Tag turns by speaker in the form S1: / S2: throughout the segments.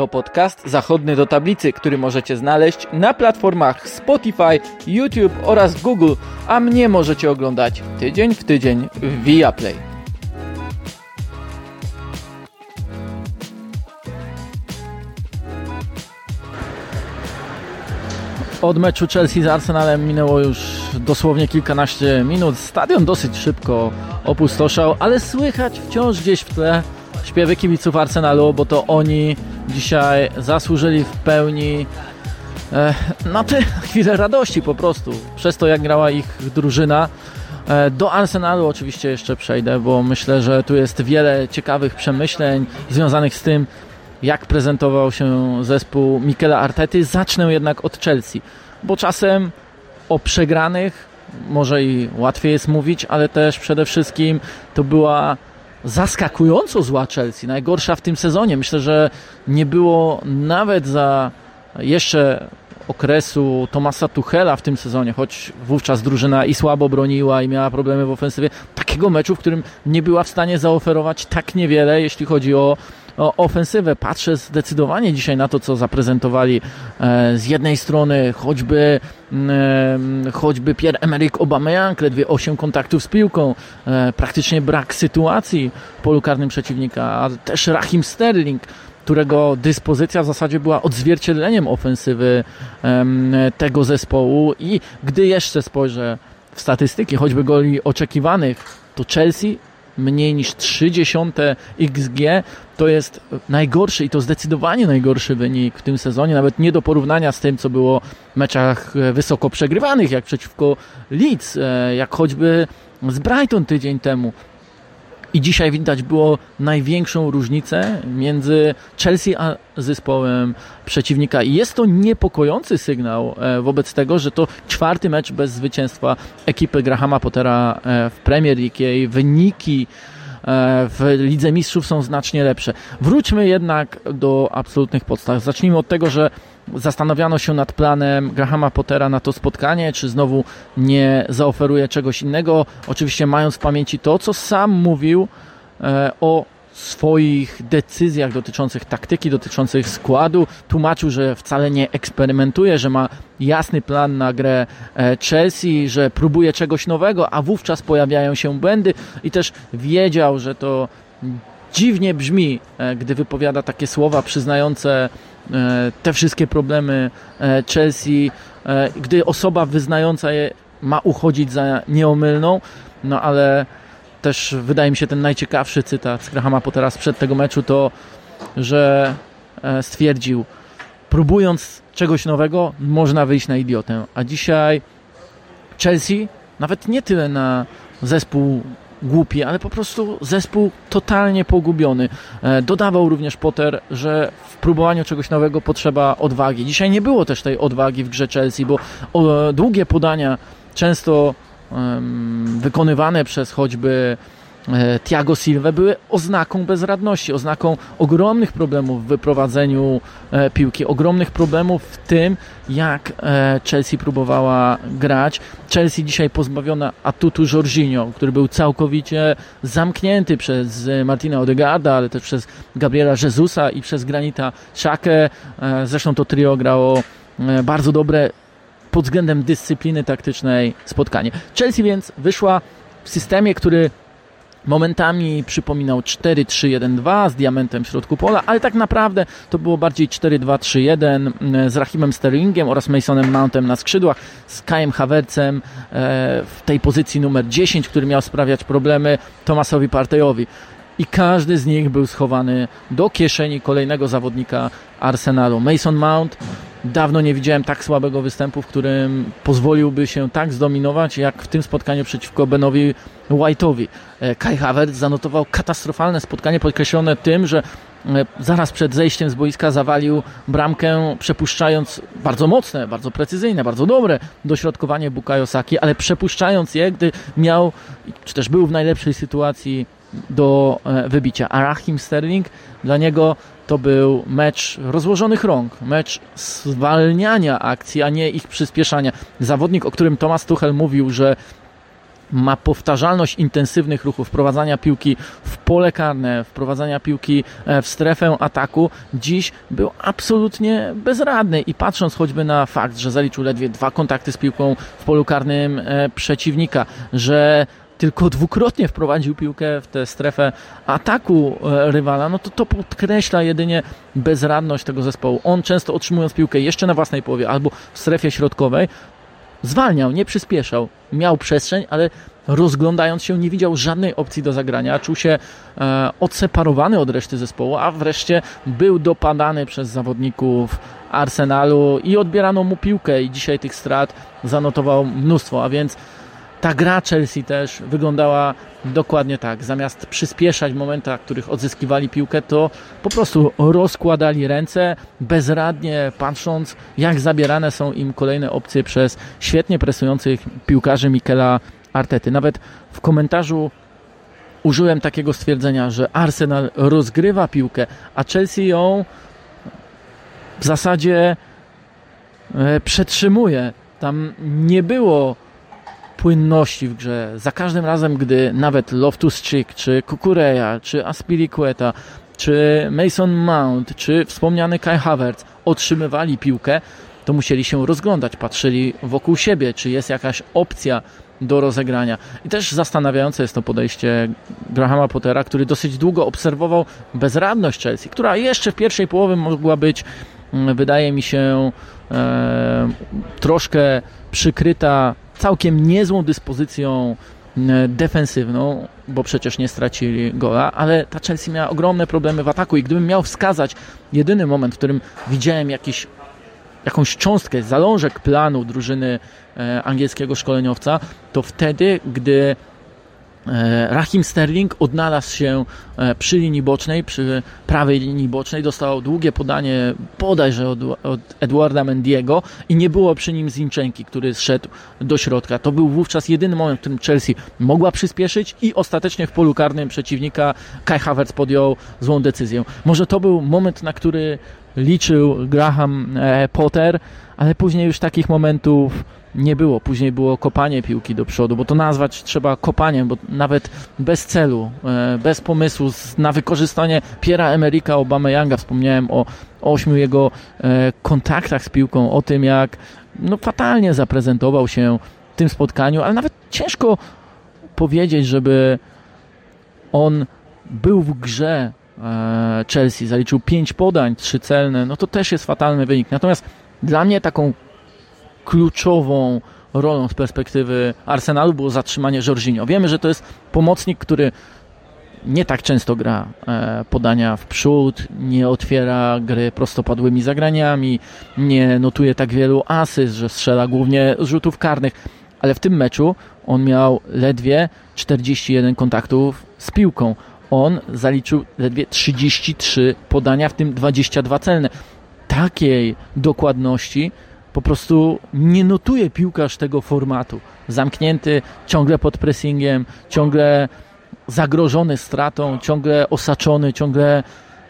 S1: To podcast zachodny do tablicy, który możecie znaleźć na platformach Spotify, YouTube oraz Google, a mnie możecie oglądać tydzień w tydzień w Viaplay. Od meczu Chelsea z Arsenalem minęło już dosłownie kilkanaście minut. Stadion dosyć szybko opustoszał, ale słychać wciąż gdzieś w tle śpiewy kibiców Arsenalu, bo to oni dzisiaj zasłużyli w pełni e, na tę chwilę radości po prostu, przez to jak grała ich drużyna. E, do Arsenalu oczywiście jeszcze przejdę, bo myślę, że tu jest wiele ciekawych przemyśleń związanych z tym, jak prezentował się zespół Mikela Artety. Zacznę jednak od Chelsea, bo czasem o przegranych może i łatwiej jest mówić, ale też przede wszystkim to była zaskakująco zła Chelsea, najgorsza w tym sezonie. Myślę, że nie było nawet za jeszcze okresu Tomasa Tuchela w tym sezonie, choć wówczas drużyna i słabo broniła i miała problemy w ofensywie, takiego meczu, w którym nie była w stanie zaoferować tak niewiele, jeśli chodzi o ofensywę. Patrzę zdecydowanie dzisiaj na to, co zaprezentowali e, z jednej strony choćby e, choćby Pierre-Emerick Aubameyang, ledwie 8 kontaktów z piłką, e, praktycznie brak sytuacji w polu karnym przeciwnika, a też Rahim Sterling, którego dyspozycja w zasadzie była odzwierciedleniem ofensywy tego zespołu i gdy jeszcze spojrzę w statystyki, choćby goli oczekiwanych, to Chelsea mniej niż 30 XG to jest najgorszy i to zdecydowanie najgorszy wynik w tym sezonie, nawet nie do porównania z tym, co było w meczach wysoko przegrywanych, jak przeciwko Leeds, e, jak choćby z Brighton tydzień temu. I dzisiaj widać było największą różnicę między Chelsea a zespołem przeciwnika. I jest to niepokojący sygnał e, wobec tego, że to czwarty mecz bez zwycięstwa ekipy Grahama Pottera e, w Premier League. Jej wyniki e, w Lidze Mistrzów są znacznie lepsze. Wróćmy jednak do absolutnych podstaw. Zacznijmy od tego, że zastanawiano się nad planem Grahama Pottera na to spotkanie, czy znowu nie zaoferuje czegoś innego. Oczywiście mając w pamięci to, co sam mówił e, o swoich decyzjach dotyczących taktyki, dotyczących składu. Tłumaczył, że wcale nie eksperymentuje, że ma jasny plan na grę e, Chelsea, że próbuje czegoś nowego, a wówczas pojawiają się błędy i też wiedział, że to dziwnie brzmi, e, gdy wypowiada takie słowa przyznające e, te wszystkie problemy Chelsea, gdy osoba wyznająca je ma uchodzić za nieomylną, no ale też wydaje mi się ten najciekawszy cytat z Grahama Pottera sprzed tego meczu to, że stwierdził, próbując czegoś nowego, można wyjść na idiotę. A dzisiaj Chelsea, nawet nie tyle na zespół głupi, ale po prostu zespół totalnie pogubiony. E, dodawał również Potter, że w próbowaniu czegoś nowego potrzeba odwagi. Dzisiaj nie było też tej odwagi w grze Chelsea, bo długie podania często wykonywane przez choćby E, Tiago Silva były oznaką bezradności, oznaką ogromnych problemów w wyprowadzeniu e, piłki, ogromnych problemów w tym, jak e, Chelsea próbowała grać. Chelsea dzisiaj pozbawiona atutu Jorginho, który był całkowicie zamknięty przez Martina Odegaarda, ale też przez Gabriela Jezusa i przez Granita Szakę. Zresztą to trio grało bardzo dobre pod względem dyscypliny taktycznej spotkanie. Chelsea więc wyszła w systemie, który Momentami przypominał 4-3-1-2 z diamentem w środku pola, ale tak naprawdę to było bardziej 4-2-3-1 mm, z Rahimem Sterlingiem oraz Masonem Mountem na skrzydłach, z Kajem Havercem e, w tej pozycji numer 10, który miał sprawiać problemy Tomasowi Partejowi. I każdy z nich był schowany do kieszeni kolejnego zawodnika Arsenalu. Mason Mount Dawno nie widziałem tak słabego występu, w którym pozwoliłby się tak zdominować, jak w tym spotkaniu przeciwko Benowi White'owi. E, Kai Havertz zanotował katastrofalne spotkanie, podkreślone tym, że e, zaraz przed zejściem z boiska zawalił bramkę, przepuszczając bardzo mocne, bardzo precyzyjne, bardzo dobre dośrodkowanie Bukayo Saki, ale przepuszczając je, gdy miał, czy też był w najlepszej sytuacji do e, wybicia. A Rahim Sterling, dla niego to był mecz rozłożonych rąk, mecz zwalniania akcji, a nie ich przyspieszania. Zawodnik, o którym Thomas Tuchel mówił, że ma powtarzalność intensywnych ruchów, wprowadzania piłki w pole karne, wprowadzania piłki e, w strefę ataku, dziś był absolutnie bezradny i patrząc choćby na fakt, że zaliczył ledwie dwa kontakty z piłką w polu karnym e, przeciwnika, że tylko dwukrotnie wprowadził piłkę w tę strefę ataku e, rywala, no to to podkreśla jedynie bezradność tego zespołu. On często otrzymując piłkę jeszcze na własnej połowie albo w strefie środkowej, zwalniał, nie przyspieszał. Miał przestrzeń, ale rozglądając się nie widział żadnej opcji do zagrania. Czuł się e, odseparowany od reszty zespołu, a wreszcie był dopadany przez zawodników Arsenalu i odbierano mu piłkę i dzisiaj tych strat zanotował mnóstwo, a więc ta gra Chelsea też wyglądała dokładnie tak. Zamiast przyspieszać w momentach, w których odzyskiwali piłkę, to po prostu rozkładali ręce, bezradnie patrząc, jak zabierane są im kolejne opcje przez świetnie presujących piłkarzy Mikela Artety. Nawet w komentarzu użyłem takiego stwierdzenia, że Arsenal rozgrywa piłkę, a Chelsea ją w zasadzie e, przetrzymuje. Tam nie było płynności w grze. Za każdym razem, gdy nawet Loftus-Cheek, czy Kukureya, czy Aspilicueta, czy Mason Mount, czy wspomniany Kai Havertz otrzymywali piłkę, to musieli się rozglądać, patrzyli wokół siebie, czy jest jakaś opcja do rozegrania. I też zastanawiające jest to podejście Grahama Pottera, który dosyć długo obserwował bezradność Chelsea, która jeszcze w pierwszej połowie mogła być, mm, wydaje mi się, e, troszkę przykryta całkiem niezłą dyspozycją e, defensywną, bo przecież nie stracili gola, ale ta Chelsea miała ogromne problemy w ataku i gdybym miał wskazać jedyny moment, w którym widziałem jakiś, jakąś cząstkę, zalążek planu drużyny e, angielskiego szkoleniowca, to wtedy, gdy Rahim Sterling odnalazł się e, przy linii bocznej, przy prawej linii bocznej, dostał długie podanie bodajże od, od Edwarda Mendiego i nie było przy nim Zinczenki, który zszedł do środka. To był wówczas jedyny moment, w którym Chelsea mogła przyspieszyć i ostatecznie w polu karnym przeciwnika Kai Havertz podjął złą decyzję. Może to był moment, na który liczył Graham e, Potter, ale później już takich momentów nie było. Później było kopanie piłki do przodu, bo to nazwać trzeba kopaniem, bo nawet bez celu, e, bez pomysłu na wykorzystanie Piera Emerika Obameyanga, wspomniałem o ośmiu jego e, kontaktach z piłką, o tym jak no, fatalnie zaprezentował się w tym spotkaniu, ale nawet ciężko powiedzieć, żeby on był w grze Chelsea, zaliczył pięć podań, trzy celne, no to też jest fatalny wynik. Natomiast dla mnie taką kluczową rolą z perspektywy Arsenalu było zatrzymanie Jorginho. Wiemy, że to jest pomocnik, który nie tak często gra e, podania w przód, nie otwiera gry prostopadłymi zagraniami, nie notuje tak wielu asyst, że strzela głównie z rzutów karnych, ale w tym meczu on miał ledwie 41 kontaktów z piłką. On zaliczył ledwie 33 podania, w tym 22 celne. Takiej dokładności po prostu nie notuje piłkarz tego formatu. Zamknięty, ciągle pod pressingiem, ciągle zagrożony stratą, ciągle osaczony, ciągle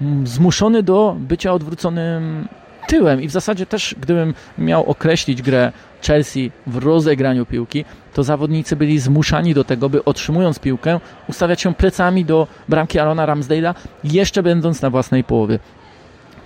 S1: mm, zmuszony do bycia odwróconym tyłem. I w zasadzie też, gdybym miał określić grę Chelsea w rozegraniu piłki, to zawodnicy byli zmuszani do tego, by otrzymując piłkę, ustawiać się plecami do bramki Arona Ramsdale'a, jeszcze będąc na własnej połowie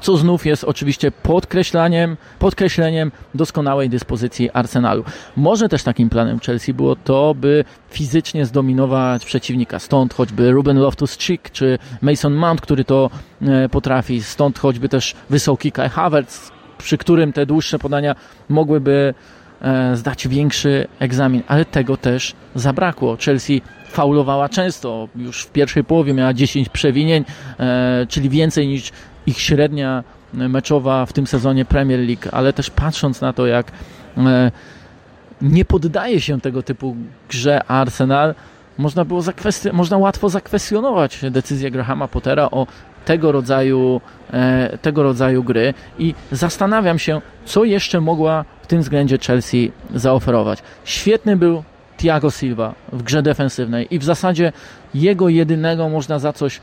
S1: co znów jest oczywiście podkreślaniem, podkreśleniem doskonałej dyspozycji Arsenalu. Może też takim planem Chelsea było to, by fizycznie zdominować przeciwnika. Stąd choćby Ruben Loftus-Cheek czy Mason Mount, który to e, potrafi. Stąd choćby też wysoki Kai Havertz, przy którym te dłuższe podania mogłyby e, zdać większy egzamin, ale tego też zabrakło. Chelsea faulowała często, już w pierwszej połowie miała 10 przewinień, e, czyli więcej niż ich średnia meczowa w tym sezonie Premier League, ale też patrząc na to, jak e, nie poddaje się tego typu grze Arsenal, można było można łatwo zakwestionować decyzję Grahama Pottera o tego rodzaju, e, tego rodzaju gry i zastanawiam się, co jeszcze mogła w tym względzie Chelsea zaoferować. Świetny był Thiago Silva w grze defensywnej i w zasadzie jego jedynego można za coś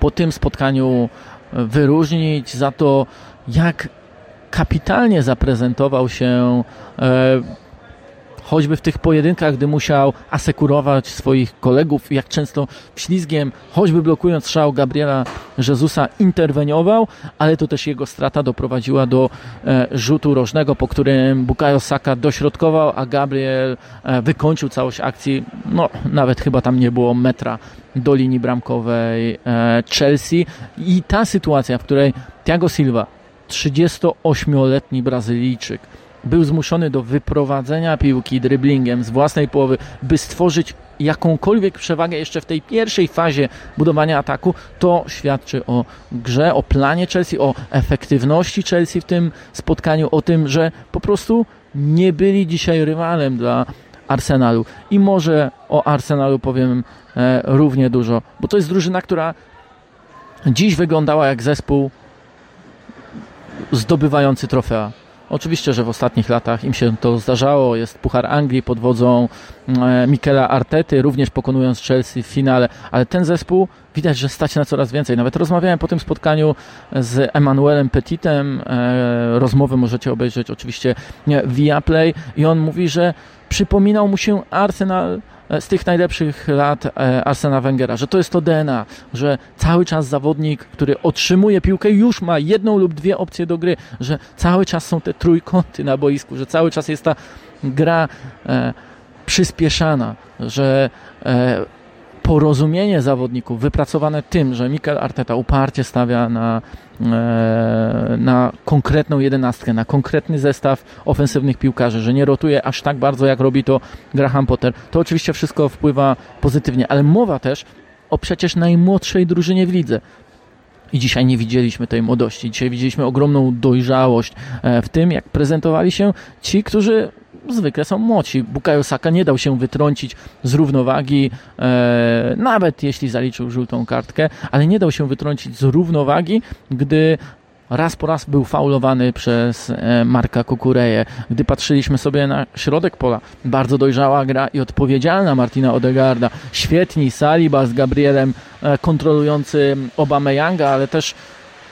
S1: po tym spotkaniu wyróżnić za to, jak kapitalnie zaprezentował się e, choćby w tych pojedynkach, gdy musiał asekurować swoich kolegów, jak często ślizgiem, choćby blokując strzał Gabriela Jezusa, interweniował, ale to też jego strata doprowadziła do e, rzutu rożnego, po którym Bukayo Saka dośrodkował, a Gabriel e, wykończył całość akcji. No, nawet chyba tam nie było metra do linii bramkowej e, Chelsea. I ta sytuacja, w której Thiago Silva, 38-letni Brazylijczyk, był zmuszony do wyprowadzenia piłki driblingiem z własnej połowy, by stworzyć jakąkolwiek przewagę jeszcze w tej pierwszej fazie budowania ataku, to świadczy o grze, o planie Chelsea, o efektywności Chelsea w tym spotkaniu, o tym, że po prostu nie byli dzisiaj rywalem dla Arsenalu. I może o Arsenalu powiem e, równie dużo, bo to jest drużyna, która dziś wyglądała jak zespół zdobywający trofea. Oczywiście, że w ostatnich latach im się to zdarzało. Jest Puchar Anglii pod wodzą e, Mikela Artety, również pokonując Chelsea w finale, ale ten zespół widać, że stać na coraz więcej. Nawet rozmawiałem po tym spotkaniu z Emanuelem Petitem. E, rozmowę możecie obejrzeć oczywiście via Play i on mówi, że przypominał mu się Arsenal E, z tych najlepszych lat e, Arsena Wengera, że to jest to DNA, że cały czas zawodnik, który otrzymuje piłkę, już ma jedną lub dwie opcje do gry, że cały czas są te trójkąty na boisku, że cały czas jest ta gra e, przyspieszana, że porozumienie zawodników wypracowane tym, że Mikel Arteta uparcie stawia na, e, na konkretną jedenastkę, na konkretny zestaw ofensywnych piłkarzy, że nie rotuje aż tak bardzo, jak robi to Graham Potter, to oczywiście wszystko wpływa pozytywnie, ale mowa też o przecież najmłodszej drużynie w lidze. I dzisiaj nie widzieliśmy tej młodości. Dzisiaj widzieliśmy ogromną dojrzałość e, w tym, jak prezentowali się ci, którzy zwykle są młodsi. Bukayo Saka nie dał się wytrącić z równowagi, e, nawet jeśli zaliczył żółtą kartkę, ale nie dał się wytrącić z równowagi, gdy raz po raz był faulowany przez e, Marka Kukureję. Gdy patrzyliśmy sobie na środek pola, bardzo dojrzała gra i odpowiedzialna Martina Odegarda. Świetni Saliba z Gabrielem e, kontrolujący Obameyanga, ale też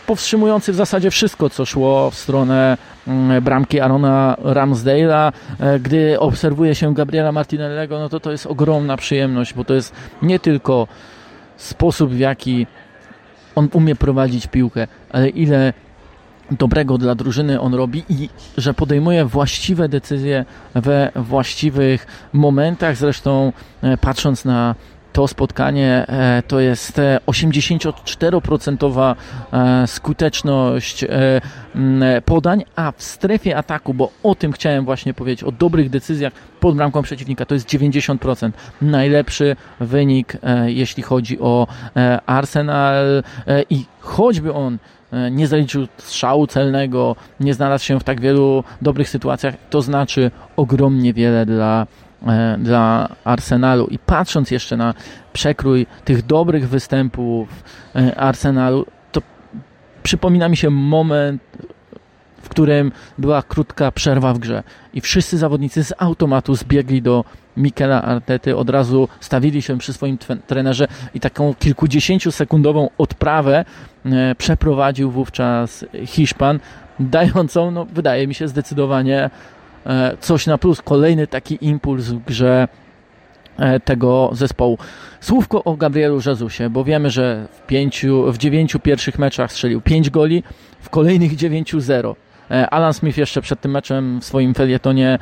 S1: powstrzymujący w zasadzie wszystko, co szło w stronę bramki Arona Ramsdale'a. E, gdy obserwuje się Gabriela Martinellego, no to to jest ogromna przyjemność, bo to jest nie tylko sposób, w jaki on umie prowadzić piłkę, ale ile dobrego dla drużyny on robi i że podejmuje właściwe decyzje we właściwych momentach. Zresztą e, patrząc na to spotkanie e, to jest 84% e, skuteczność podań, a w strefie ataku, bo o tym chciałem właśnie powiedzieć, o dobrych decyzjach pod bramką przeciwnika, to jest 90%. Najlepszy wynik, jeśli chodzi o Arsenal i choćby on E, nie zaliczył strzału celnego, nie znalazł się w tak wielu dobrych sytuacjach, to znaczy ogromnie wiele dla, e, dla Arsenalu. I patrząc jeszcze na przekrój tych dobrych występów e, Arsenalu, to przypomina mi się moment w którym była krótka przerwa w grze i wszyscy zawodnicy z automatu zbiegli do Mikela Artety, od razu stawili się przy swoim trenerze i taką kilkudziesięciosekundową odprawę e, przeprowadził wówczas Hiszpan, dającą, no, wydaje mi się, zdecydowanie e, coś na plus. Kolejny taki impuls w grze e, tego zespołu. Słówko o Gabrielu Jezusie, bo wiemy, że w, pięciu, w dziewięciu pierwszych meczach strzelił pięć goli, w kolejnych dziewięciu zero. E, Alan Smith jeszcze przed tym meczem w swoim felietonie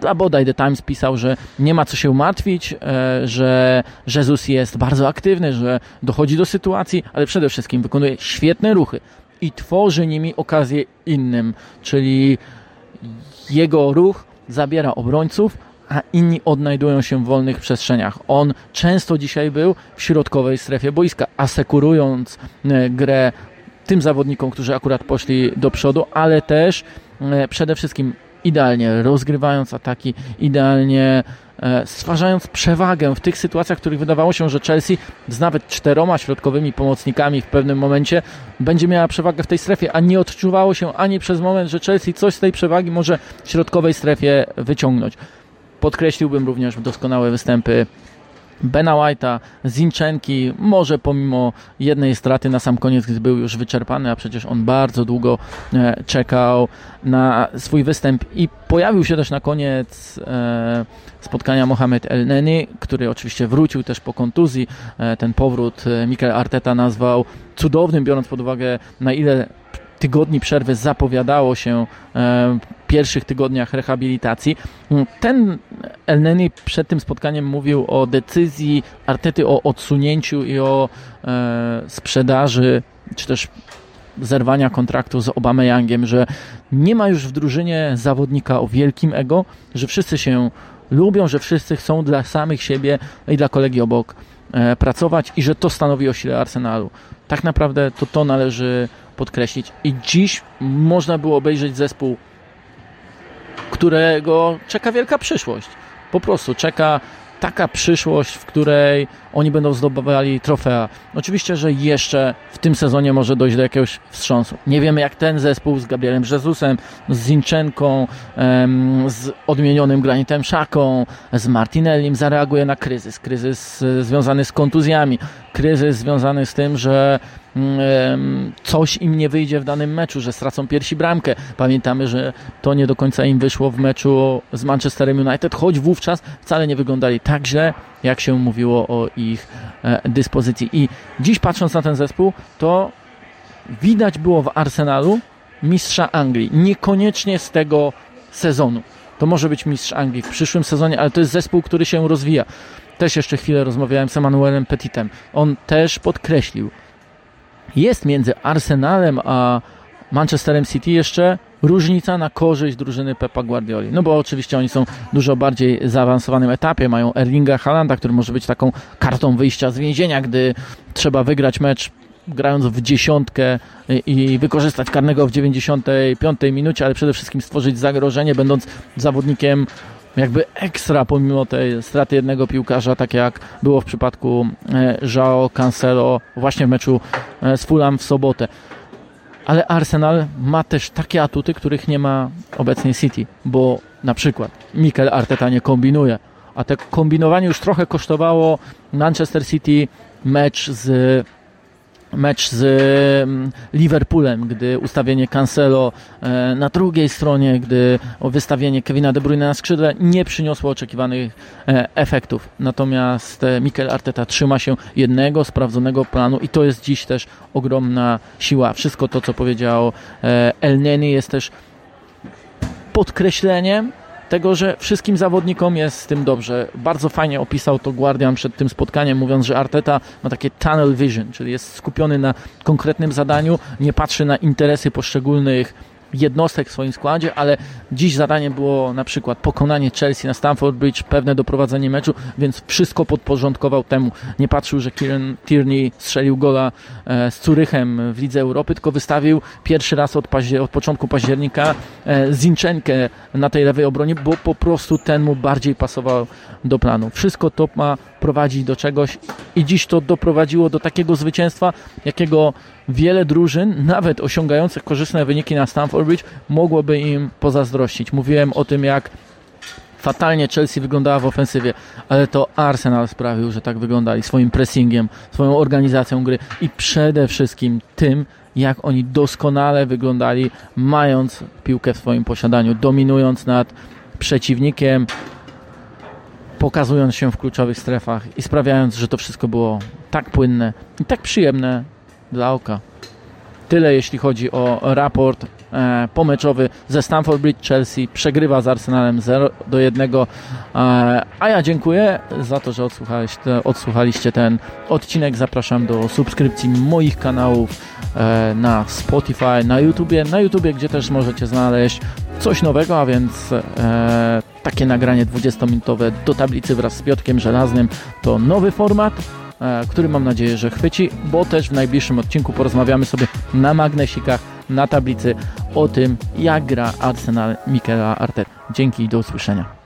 S1: dla bodaj The Times pisał, że nie ma co się martwić, e, że Jezus jest bardzo aktywny, że dochodzi do sytuacji, ale przede wszystkim wykonuje świetne ruchy i tworzy nimi okazję innym, czyli jego ruch zabiera obrońców, a inni odnajdują się w wolnych przestrzeniach. On często dzisiaj był w środkowej strefie boiska, asekurując e, grę tym zawodnikom, którzy akurat poszli do przodu, ale też e, przede wszystkim idealnie rozgrywając ataki, idealnie stwarzając przewagę w tych sytuacjach, w których wydawało się, że Chelsea z nawet czteroma środkowymi pomocnikami w pewnym momencie będzie miała przewagę w tej strefie, a nie odczuwało się ani przez moment, że Chelsea coś z tej przewagi może w środkowej strefie wyciągnąć. Podkreśliłbym również doskonałe występy Bena White'a, Zinchenki, może pomimo jednej straty na sam koniec, gdy był już wyczerpany, a przecież on bardzo długo e, czekał na swój występ i pojawił się też na koniec e, spotkania Mohamed El Neni, który oczywiście wrócił też po kontuzji. E, ten powrót Mikel Arteta nazwał cudownym, biorąc pod uwagę na ile tygodni przerwy zapowiadało się pierwszych tygodniach rehabilitacji. Ten El przed tym spotkaniem mówił o decyzji Artety o odsunięciu i o e, sprzedaży, czy też zerwania kontraktu z Obameyangiem, że nie ma już w drużynie zawodnika o wielkim ego, że wszyscy się lubią, że wszyscy chcą dla samych siebie i dla kolegi obok e, pracować i że to stanowi o sile Arsenalu. Tak naprawdę to to należy podkreślić. I dziś można było obejrzeć zespół, którego czeka wielka przyszłość. Po prostu czeka taka przyszłość, w której oni będą zdobywali trofea. Oczywiście, że jeszcze w tym sezonie może dojść do jakiegoś wstrząsu. Nie wiemy, jak ten zespół z Gabrielem Jezusem, z Zinczenką, z odmienionym Granitem Szaką, z Martinellim zareaguje na kryzys. Kryzys e, związany z kontuzjami, kryzys związany z tym, że mm, coś im nie wyjdzie w danym meczu, że stracą piersi bramkę. Pamiętamy, że to nie do końca im wyszło w meczu z Manchesterem United, choć wówczas wcale nie wyglądali tak źle, jak się mówiło o ich e, dyspozycji. I dziś patrząc na ten zespół, to widać było w Arsenalu mistrza Anglii. Niekoniecznie z tego sezonu. To może być mistrz Anglii w przyszłym sezonie, ale to jest zespół, który się rozwija. Też jeszcze chwilę rozmawiałem z Emanuelem Petitem. On też podkreślił, jest między Arsenalem a Manchesterem City jeszcze różnica na korzyść drużyny Pepa Guardioli. No bo oczywiście oni są dużo bardziej zaawansowanym etapie. Mają Erlinga Halanda, który może być taką kartą wyjścia z więzienia, gdy trzeba wygrać mecz grając w dziesiątkę i wykorzystać karnego w 95 minucie, ale przede wszystkim stworzyć zagrożenie, będąc zawodnikiem jakby ekstra pomimo tej straty jednego piłkarza, tak jak było w przypadku e, Joao Cancelo właśnie w meczu e, z Fulham w sobotę. Ale Arsenal ma też takie atuty, których nie ma obecnie City, bo na przykład Mikel Arteta nie kombinuje, a te kombinowanie już trochę kosztowało Manchester City mecz z mecz z mm, Liverpoolem, gdy ustawienie Cancelo e, na drugiej stronie, gdy wystawienie Kevina De Bruyne na skrzydle nie przyniosło oczekiwanych e, efektów. Natomiast e, Mikel Arteta trzyma się jednego sprawdzonego planu i to jest dziś też ogromna siła. Wszystko to, co powiedział El Neni jest też podkreśleniem tego, że wszystkim zawodnikom jest z tym dobrze. Bardzo fajnie opisał to Guardian przed tym spotkaniem, mówiąc, że Arteta ma takie tunnel vision, czyli jest skupiony na konkretnym zadaniu, nie patrzy na interesy poszczególnych jednostek w swoim składzie, ale dziś zadanie było na przykład pokonanie Chelsea na Stamford Bridge, pewne doprowadzenie meczu, więc wszystko podporządkował temu. Nie patrzył, że Kieran Tierney strzelił gola e, z Curychem w Lidze Europy, tylko wystawił pierwszy raz od, od początku października e, Zinchenkę na tej lewej obronie, bo po prostu ten mu bardziej pasował do planu. Wszystko to ma prowadzić do czegoś i dziś to doprowadziło do takiego zwycięstwa, jakiego wiele drużyn, nawet osiągających korzystne wyniki na Stamford Bridge, mogłoby im pozazdrościć. Mówiłem o tym, jak fatalnie Chelsea wyglądała w ofensywie, ale to Arsenal sprawił, że tak wyglądali swoim pressingiem, swoją organizacją gry i przede wszystkim tym, jak oni doskonale wyglądali, mając piłkę w swoim posiadaniu, dominując nad przeciwnikiem, pokazując się w kluczowych strefach i sprawiając, że to wszystko było tak płynne i tak przyjemne dla oka. Tyle jeśli chodzi o raport e, pomeczowy ze Stamford Bridge Chelsea. Przegrywa z Arsenalem 0 do 1. E, a ja dziękuję za to, że odsłuchaliście, ten odcinek. Zapraszam do subskrypcji moich kanałów e, na Spotify, na YouTubie, na YouTubie, gdzie też możecie znaleźć coś nowego, a więc e, takie nagranie 20-minutowe do tablicy wraz z Piotkiem Żelaznym to nowy format który mam nadzieję, że chwyci, bo też w najbliższym odcinku porozmawiamy sobie na magnesikach, na tablicy o tym, jak gra Arsenal Mikela Arteta. Dzięki i do usłyszenia.